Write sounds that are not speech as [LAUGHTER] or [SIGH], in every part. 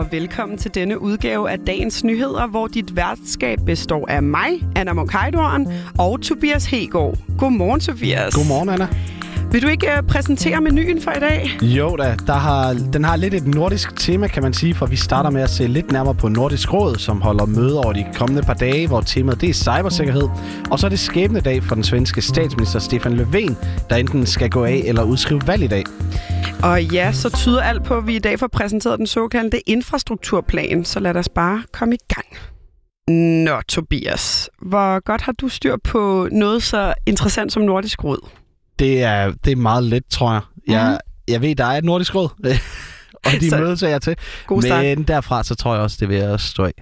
og velkommen til denne udgave af Dagens Nyheder, hvor dit værtskab består af mig, Anna Mokhajdoren, og Tobias Hegård. Godmorgen, Tobias. Godmorgen, Anna. Vil du ikke uh, præsentere menuen for i dag? Jo da, der har, den har lidt et nordisk tema, kan man sige, for vi starter med at se lidt nærmere på Nordisk Råd, som holder møde over de kommende par dage, hvor temaet det er cybersikkerhed. Og så er det skæbne dag for den svenske statsminister Stefan Löfven, der enten skal gå af eller udskrive valg i dag. Og ja, så tyder alt på, at vi i dag får præsenteret den såkaldte infrastrukturplan, så lad os bare komme i gang. Nå, Tobias, hvor godt har du styr på noget så interessant som Nordisk Råd? Det er, det er meget let, tror jeg. Jeg, mm. jeg ved, der er et nordisk råd, [LAUGHS] og de Så- mødes jeg til. God start. Men derfra, så tror jeg også, det vil jeg stå af.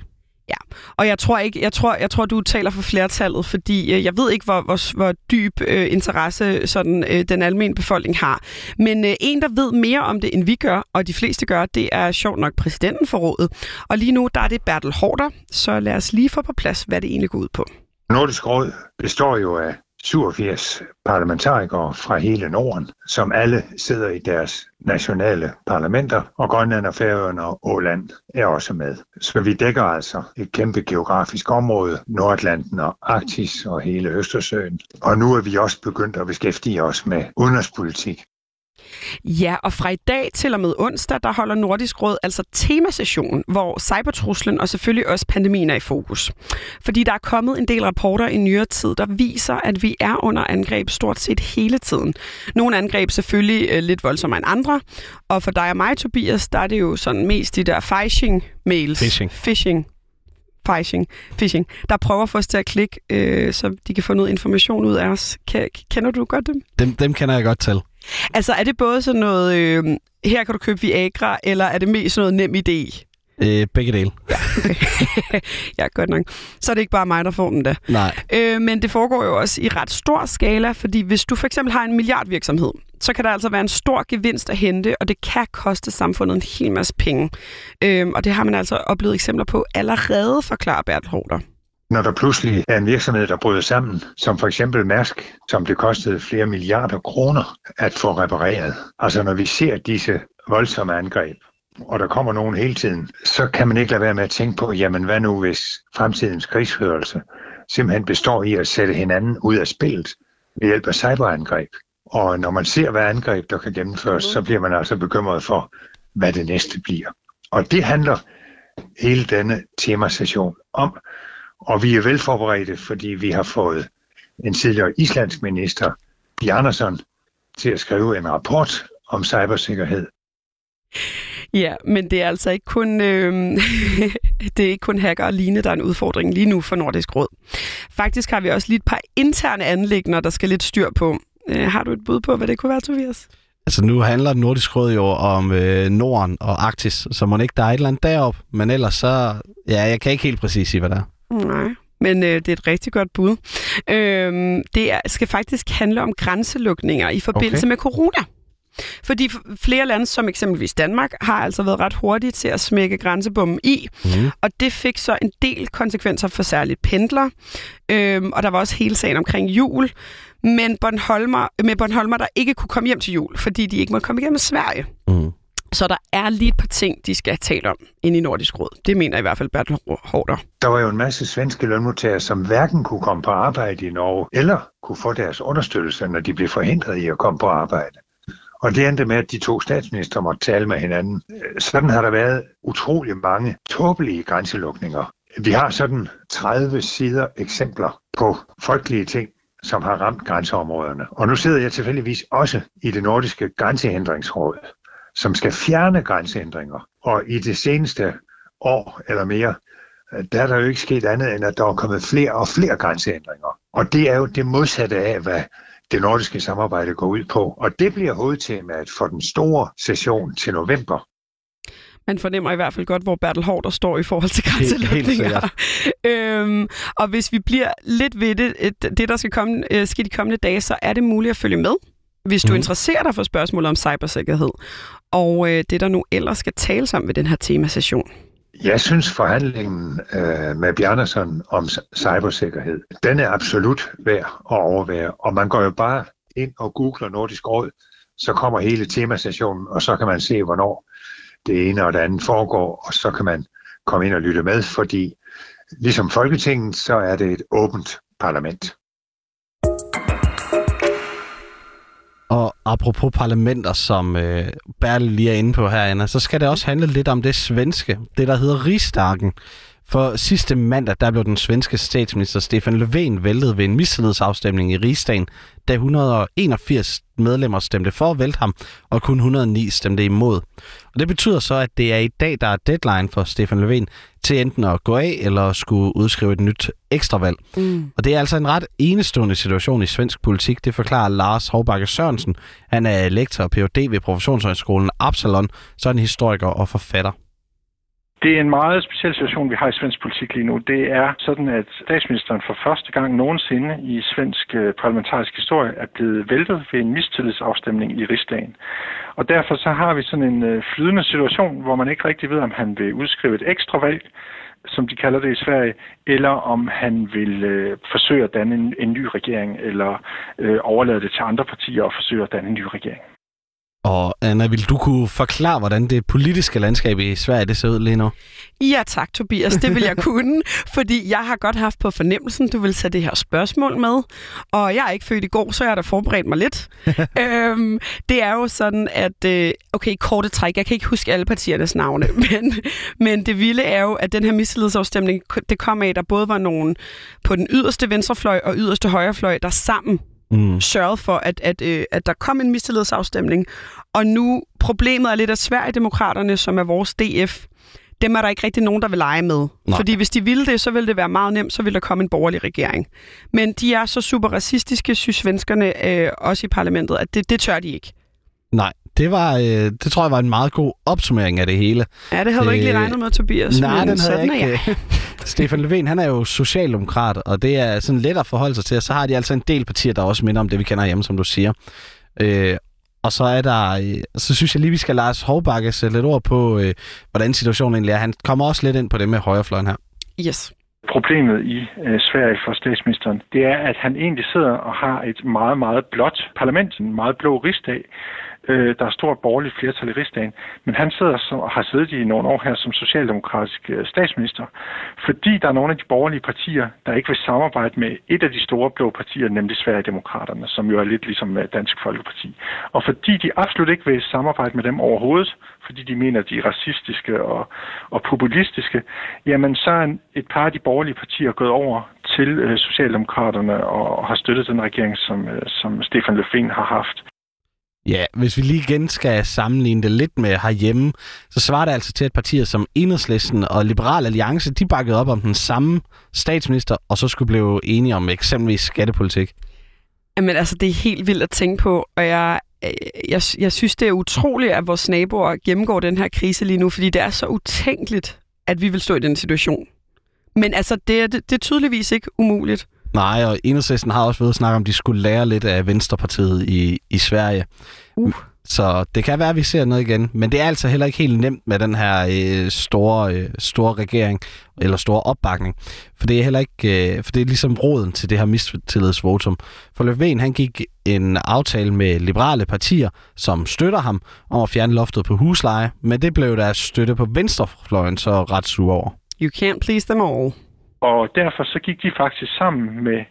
Og jeg tror ikke, jeg tror, jeg tror du taler for flertallet, fordi øh, jeg ved ikke, hvor, hvor, hvor dyb øh, interesse sådan, øh, den almindelige befolkning har. Men øh, en, der ved mere om det, end vi gør, og de fleste gør, det er sjovt nok præsidenten for rådet. Og lige nu, der er det Bertel Hårder, så lad os lige få på plads, hvad det egentlig går ud på. Nordisk Råd består jo af 87 parlamentarikere fra hele Norden, som alle sidder i deres nationale parlamenter, og Grønland og Færøerne og Åland er også med. Så vi dækker altså et kæmpe geografisk område, Nordatlanten og Arktis og hele Østersøen. Og nu er vi også begyndt at beskæftige os med udenrigspolitik. Ja, og fra i dag til og med onsdag, der holder Nordisk Råd altså temasession, hvor cybertruslen og selvfølgelig også pandemien er i fokus. Fordi der er kommet en del rapporter i nyere tid, der viser, at vi er under angreb stort set hele tiden. Nogle angreb selvfølgelig øh, lidt voldsommere end andre, og for dig og mig, Tobias, der er det jo sådan mest de der phishing-mails. Phishing. Phishing. Phishing. Phishing. Der prøver at få os til at klikke, øh, så de kan få noget information ud af os. Kender du godt dem? Dem, dem kender jeg godt til. Altså, er det både sådan noget, øh, her kan du købe Viagra, eller er det mest sådan noget nem idé? Øh, begge dele. ja, [LAUGHS] godt nok. Så er det ikke bare mig, der får den da. Nej. Øh, men det foregår jo også i ret stor skala, fordi hvis du for eksempel har en milliardvirksomhed, så kan der altså være en stor gevinst at hente, og det kan koste samfundet en hel masse penge. Øhm, og det har man altså oplevet eksempler på allerede, forklarer Bertel Hårder. Når der pludselig er en virksomhed, der bryder sammen, som for eksempel Mærsk, som det kostede flere milliarder kroner at få repareret. Altså når vi ser disse voldsomme angreb, og der kommer nogen hele tiden, så kan man ikke lade være med at tænke på, jamen hvad nu hvis fremtidens krigsførelse simpelthen består i at sætte hinanden ud af spillet ved hjælp af cyberangreb. Og når man ser, hvad angreb der kan gennemføres, så bliver man altså bekymret for, hvad det næste bliver. Og det handler hele denne temasession om, og vi er velforberedte, fordi vi har fået en tidligere islandsk minister, Bjarnason, til at skrive en rapport om cybersikkerhed. Ja, men det er altså ikke kun, øh, [LAUGHS] det er ikke kun hacker og lignende, der er en udfordring lige nu for Nordisk Råd. Faktisk har vi også lige et par interne anlægner, der skal lidt styr på. Øh, har du et bud på, hvad det kunne være, Tobias? Altså nu handler Nordisk Råd jo om øh, Norden og Arktis, så må ikke der er et eller andet derop. Men ellers så, ja, jeg kan ikke helt præcis sige, hvad der er. Nej, men øh, det er et rigtig godt bud. Øh, det er, skal faktisk handle om grænselukninger i forbindelse Okay. med corona. Fordi flere lande, som eksempelvis Danmark, har altså været ret hurtige til at smække grænsebommen i, Mm. og det fik så en del konsekvenser for særligt pendler, øhm, og der var også hele sagen omkring jul, men Bornholmer, med Bornholmer, der ikke kunne komme hjem til jul, fordi de ikke måtte komme igennem Sverige. Mm. Så der er lige et par ting, de skal tale om inde i Nordisk Råd. Det mener i hvert fald Bertel Hårder. Der var jo en masse svenske lønmodtagere, som hverken kunne komme på arbejde i Norge, eller kunne få deres understøttelse, når de blev forhindret i at komme på arbejde. Og det endte med, at de to statsminister måtte tale med hinanden. Sådan har der været utrolig mange tåbelige grænselukninger. Vi har sådan 30 sider eksempler på folkelige ting, som har ramt grænseområderne. Og nu sidder jeg tilfældigvis også i det nordiske grænsehindringsråd, som skal fjerne grænsehindringer. Og i det seneste år eller mere, der er der jo ikke sket andet, end at der er kommet flere og flere grænsehindringer. Og det er jo det modsatte af, hvad det nordiske samarbejde går ud på. Og det bliver hovedtemaet for den store session til november. Man fornemmer i hvert fald godt, hvor Bertel Hårder står i forhold til grænselukninger. [LAUGHS] øhm, og hvis vi bliver lidt ved det, et- det der skal komme, øh, ske de kommende dage, så er det muligt at følge med, hvis du Mhm. interesserer dig for spørgsmålet om cybersikkerhed. Og øh, det, der nu ellers skal tales om ved den her temasession. Jeg synes forhandlingen øh, med Bjarnason om cybersikkerhed, den er absolut værd at overvære. Og man går jo bare ind og googler Nordisk Råd, så kommer hele temasessionen, og så kan man se, hvornår det ene og det andet foregår, og så kan man komme ind og lytte med, fordi ligesom Folketinget, så er det et åbent parlament. Apropos parlamenter, som øh, Bertel lige er inde på her, Anna, så skal det også handle lidt om det svenske, det der hedder Rigsdagen. For sidste mandag, der blev den svenske statsminister Stefan Löfven væltet ved en mistillidsafstemning i Rigsdagen, da 181 medlemmer stemte for at vælte ham, og kun 109 stemte imod. Og det betyder så, at det er i dag, der er deadline for Stefan Löfven til enten at gå af eller skulle udskrive et nyt ekstravalg. Mm. Og det er altså en ret enestående situation i svensk politik, det forklarer Lars Hovbakke Sørensen. Han er lektor og Ph.D. ved Professionshøjskolen Absalon, så er en historiker og forfatter. Det er en meget speciel situation, vi har i svensk politik lige nu. Det er sådan, at statsministeren for første gang nogensinde i svensk øh, parlamentarisk historie er blevet væltet ved en mistillidsafstemning i rigsdagen. Og derfor så har vi sådan en øh, flydende situation, hvor man ikke rigtig ved, om han vil udskrive et ekstra valg, som de kalder det i Sverige, eller om han vil øh, forsøge at danne en, en ny regering, eller øh, overlade det til andre partier og forsøge at danne en ny regering. Og Anna, vil du kunne forklare, hvordan det politiske landskab i Sverige det ser ud lige nu? Ja tak, Tobias. Det vil jeg [LAUGHS] kunne, fordi jeg har godt haft på fornemmelsen, du vil tage det her spørgsmål med. Og jeg er ikke født i går, så jeg har da forberedt mig lidt. [LAUGHS] øhm, det er jo sådan, at... Øh, okay, korte træk. Jeg kan ikke huske alle partiernes navne, [LAUGHS] men, men det vilde er jo, at den her mistillidsafstemning, det kom af, at der både var nogen på den yderste venstrefløj og yderste højrefløj, der sammen mm. sørget for, at, at, øh, at der kom en mistillidsafstemning. Og nu, problemet er lidt, at Sverigedemokraterne, som er vores DF, dem er der ikke rigtig nogen, der vil lege med. Nej. Fordi hvis de ville det, så ville det være meget nemt, så ville der komme en borgerlig regering. Men de er så super racistiske, synes svenskerne, øh, også i parlamentet, at det, det tør de ikke. Nej, det, var, øh, det tror jeg var en meget god opsummering af det hele. Ja, det havde du ikke lige øh, regnet med, Tobias. Nej, den havde jeg ikke. Jeg. [LAUGHS] Stefan Löfven, han er jo socialdemokrat, og det er sådan let at forholde sig til. Så har de altså en del partier, der også minder om det, vi kender hjemme, som du siger. Øh, og så er der, øh, så synes jeg lige, vi skal Lars Hovbakke sætte lidt ord på, øh, hvordan situationen egentlig er. Han kommer også lidt ind på det med højrefløjen her. Yes. Problemet i øh, Sverige for statsministeren, det er, at han egentlig sidder og har et meget, meget blåt parlament, en meget blå rigsdag, Øh, der er stort borgerligt flertal i rigsdagen, men han sidder som, og har siddet i nogle år her som socialdemokratisk øh, statsminister, fordi der er nogle af de borgerlige partier, der ikke vil samarbejde med et af de store blå partier, nemlig Sverigedemokraterne, som jo er lidt ligesom øh, Dansk Folkeparti. Og fordi de absolut ikke vil samarbejde med dem overhovedet, fordi de mener, at de er racistiske og, og populistiske, jamen så er et par af de borgerlige partier gået over til øh, Socialdemokraterne og har støttet den regering, som, øh, som Stefan Löfven har haft. Ja, hvis vi lige igen skal sammenligne det lidt med herhjemme, så svarer det altså til, at partier som Enhedslisten og Liberal Alliance, de bakkede op om den samme statsminister, og så skulle blive enige om eksempelvis skattepolitik. Jamen altså, det er helt vildt at tænke på, og jeg, øh, jeg, jeg synes, det er utroligt, at vores naboer gennemgår den her krise lige nu, fordi det er så utænkeligt, at vi vil stå i den situation. Men altså, det er, det, det er tydeligvis ikke umuligt. Nej, og Enhedslisten har også ved at snakke om, at de skulle lære lidt af Venstrepartiet i, i Sverige. Uh. Så det kan være, at vi ser noget igen. Men det er altså heller ikke helt nemt med den her øh, store, øh, store regering, eller store opbakning. For det er heller ikke, øh, for det er ligesom roden til det her mistillidsvotum. For Løfven, han gik en aftale med liberale partier, som støtter ham om at fjerne loftet på husleje, men det blev deres støtte på venstrefløjen så ret sur over. You can't please them all. Og derfor så gik de faktisk sammen med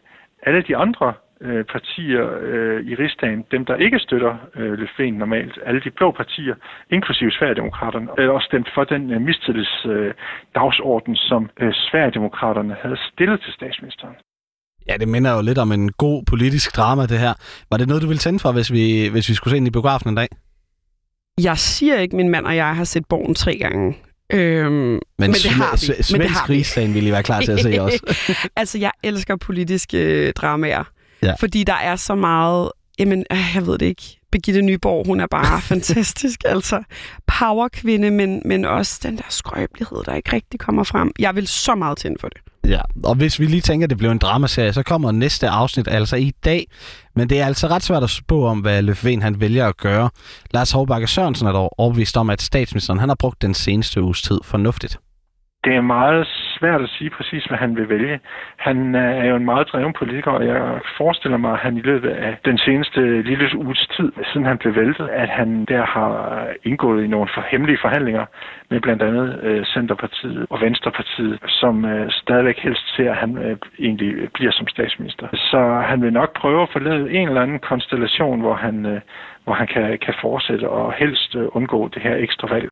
alle de andre øh, partier øh, i rigsdagen, dem der ikke støtter øh, Løfven normalt, alle de blå partier, inklusive Sverigedemokraterne, øh, og stemt for den øh, mistillidsdagsorden, øh, som øh, Sverigedemokraterne havde stillet til statsministeren. Ja, det minder jo lidt om en god politisk drama, det her. Var det noget, du ville tænde for, hvis vi, hvis vi skulle se ind i biografen en dag? Jeg siger ikke, min mand og jeg har set Borgen tre gange. Øhm, men, men det har vi. Men det har rigsdagen ville I være klar til at se [LAUGHS] også. altså, jeg elsker politiske dramaer. Ja. Fordi der er så meget... Jamen, øh, jeg ved det ikke. Birgitte Nyborg, hun er bare [LAUGHS] fantastisk. Altså, powerkvinde, men, men også den der skrøbelighed, der ikke rigtig kommer frem. Jeg vil så meget tænde for det. Ja, og hvis vi lige tænker, at det blev en dramaserie, så kommer næste afsnit altså i dag. Men det er altså ret svært at spå om, hvad Løfven han vælger at gøre. Lars Hovbakke Sørensen er dog overbevist om, at statsministeren han har brugt den seneste uges tid fornuftigt. Det er meget svært at sige præcis, hvad han vil vælge. Han øh, er jo en meget dreven politiker, og jeg forestiller mig, at han i løbet af den seneste lille uges tid, siden han blev væltet, at han der har indgået i nogle for hemmelige forhandlinger med blandt andet øh, Centerpartiet og Venstrepartiet, som øh, stadigvæk helst ser, at han øh, egentlig bliver som statsminister. Så han vil nok prøve at forlade en eller anden konstellation, hvor han, øh, hvor han kan, kan fortsætte og helst øh, undgå det her ekstra valg.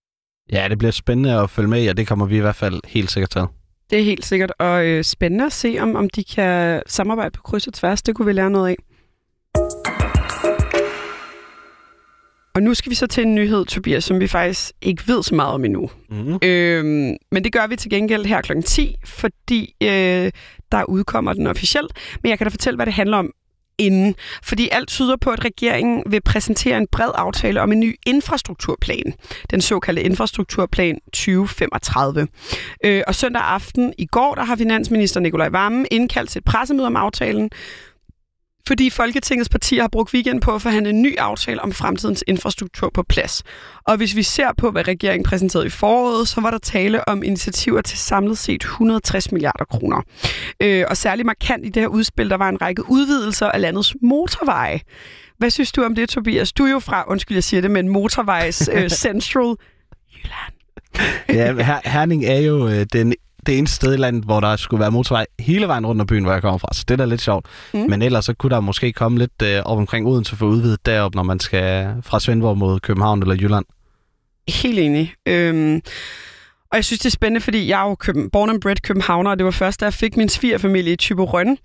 Ja, det bliver spændende at følge med, og det kommer vi i hvert fald helt sikkert til. Det er helt sikkert, og øh, spændende at se, om, om de kan samarbejde på kryds og tværs. Det kunne vi lære noget af. Og nu skal vi så til en nyhed, Tobias, som vi faktisk ikke ved så meget om endnu. Mm. Øhm, men det gør vi til gengæld her kl. 10, fordi øh, der udkommer den officielt. Men jeg kan da fortælle, hvad det handler om inden. Fordi alt tyder på, at regeringen vil præsentere en bred aftale om en ny infrastrukturplan. Den såkaldte infrastrukturplan 2035. Øh, og søndag aften i går, der har finansminister Nikolaj Vammen indkaldt til et pressemøde om aftalen, fordi Folketingets partier har brugt weekend på at forhandle en ny aftale om fremtidens infrastruktur på plads. Og hvis vi ser på, hvad regeringen præsenterede i foråret, så var der tale om initiativer til samlet set 160 milliarder kroner. Øh, og særligt markant i det her udspil, der var en række udvidelser af landets motorveje. Hvad synes du om det, Tobias? Du er jo fra, undskyld, jeg siger det, men motorvejs øh, [LAUGHS] Central Jylland. ja, Her- Herning er jo øh, den det eneste sted i landet, hvor der skulle være motorvej hele vejen rundt om byen, hvor jeg kommer fra. Så det er da lidt sjovt. Mm. Men ellers så kunne der måske komme lidt øh, op omkring Odense for udvidet derop, når man skal fra Svendborg mod København eller Jylland. Helt enig. Øhm, og jeg synes, det er spændende, fordi jeg er jo Køben, born and bred københavner, og det var først, da jeg fik min svigerfamilie i Tyberøn,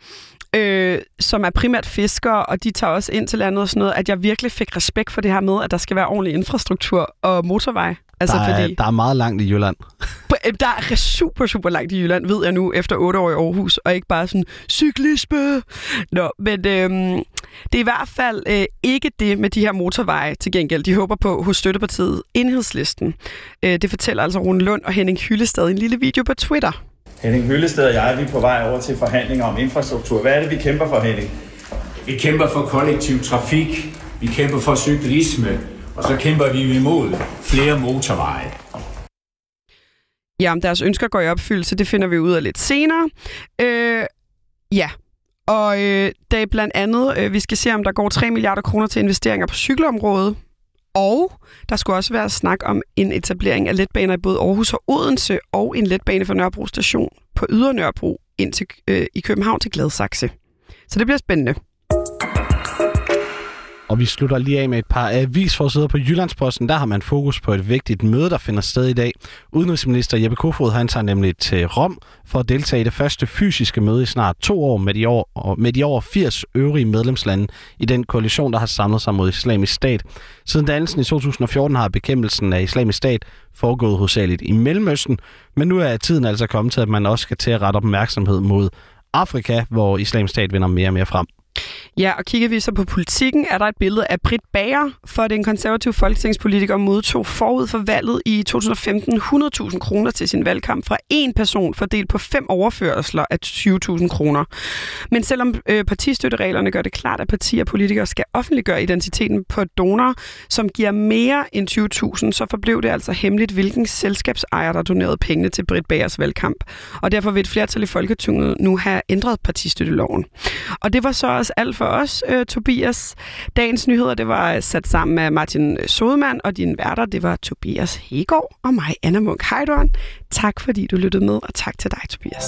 øh, som er primært fiskere, og de tager også ind til landet og sådan noget, at jeg virkelig fik respekt for det her med, at der skal være ordentlig infrastruktur og motorvej. Altså, der, er, fordi, der er meget langt i Jylland. Øh, der er super, super langt i Jylland, ved jeg nu, efter otte år i Aarhus, og ikke bare sådan, cyklisme. Nå, men øhm, det er i hvert fald øh, ikke det med de her motorveje til gengæld. De håber på hos støttepartiet Enhedslisten. Øh, det fortæller altså Rune Lund og Henning Hyllestad i en lille video på Twitter. Henning Hyllested og jeg vi er på vej over til forhandlinger om infrastruktur. Hvad er det, vi kæmper for, Henning? Vi kæmper for kollektiv trafik, vi kæmper for cyklisme, og så kæmper vi imod flere motorveje. Ja, om deres ønsker går i opfyldelse, det finder vi ud af lidt senere. Øh, ja, og øh, det er blandt andet, øh, vi skal se, om der går 3 milliarder kroner til investeringer på cykelområdet. Og der skulle også være snak om en etablering af letbaner i både Aarhus og Odense, og en letbane fra Nørrebro station på Ydre Nørrebro ind til, øh, i København til Gladsaxe. Så det bliver spændende. Og vi slutter lige af med et par avisforsider på Jyllandsposten. Der har man fokus på et vigtigt møde, der finder sted i dag. Udenrigsminister Jeppe Kofod han tager nemlig til Rom for at deltage i det første fysiske møde i snart to år med de, år, med de over 80 øvrige medlemslande i den koalition, der har samlet sig mod islamisk stat. Siden dannelsen i 2014 har bekæmpelsen af islamisk stat foregået hovedsageligt i Mellemøsten, men nu er tiden altså kommet til, at man også skal til at rette opmærksomhed mod Afrika, hvor islamisk stat vinder mere og mere frem. Ja, og kigger vi så på politikken, er der et billede af Britt Bager, for den konservative folketingspolitiker modtog forud for valget i 2015 100.000 kroner til sin valgkamp fra én person fordelt på fem overførsler af 20.000 kroner. Men selvom øh, partistøttereglerne gør det klart, at partier og politikere skal offentliggøre identiteten på donor, som giver mere end 20.000, så forblev det altså hemmeligt, hvilken selskabsejer, der donerede pengene til Britt Bagers valgkamp. Og derfor vil et flertal i Folketinget nu have ændret partistøtteloven. Og det var så også alt for os, øh, Tobias. Dagens nyheder, det var øh, sat sammen med Martin Sodemann, og dine værter, det var Tobias Hegård og mig, Anna Munk Heidorn. Tak fordi du lyttede med, og tak til dig, Tobias.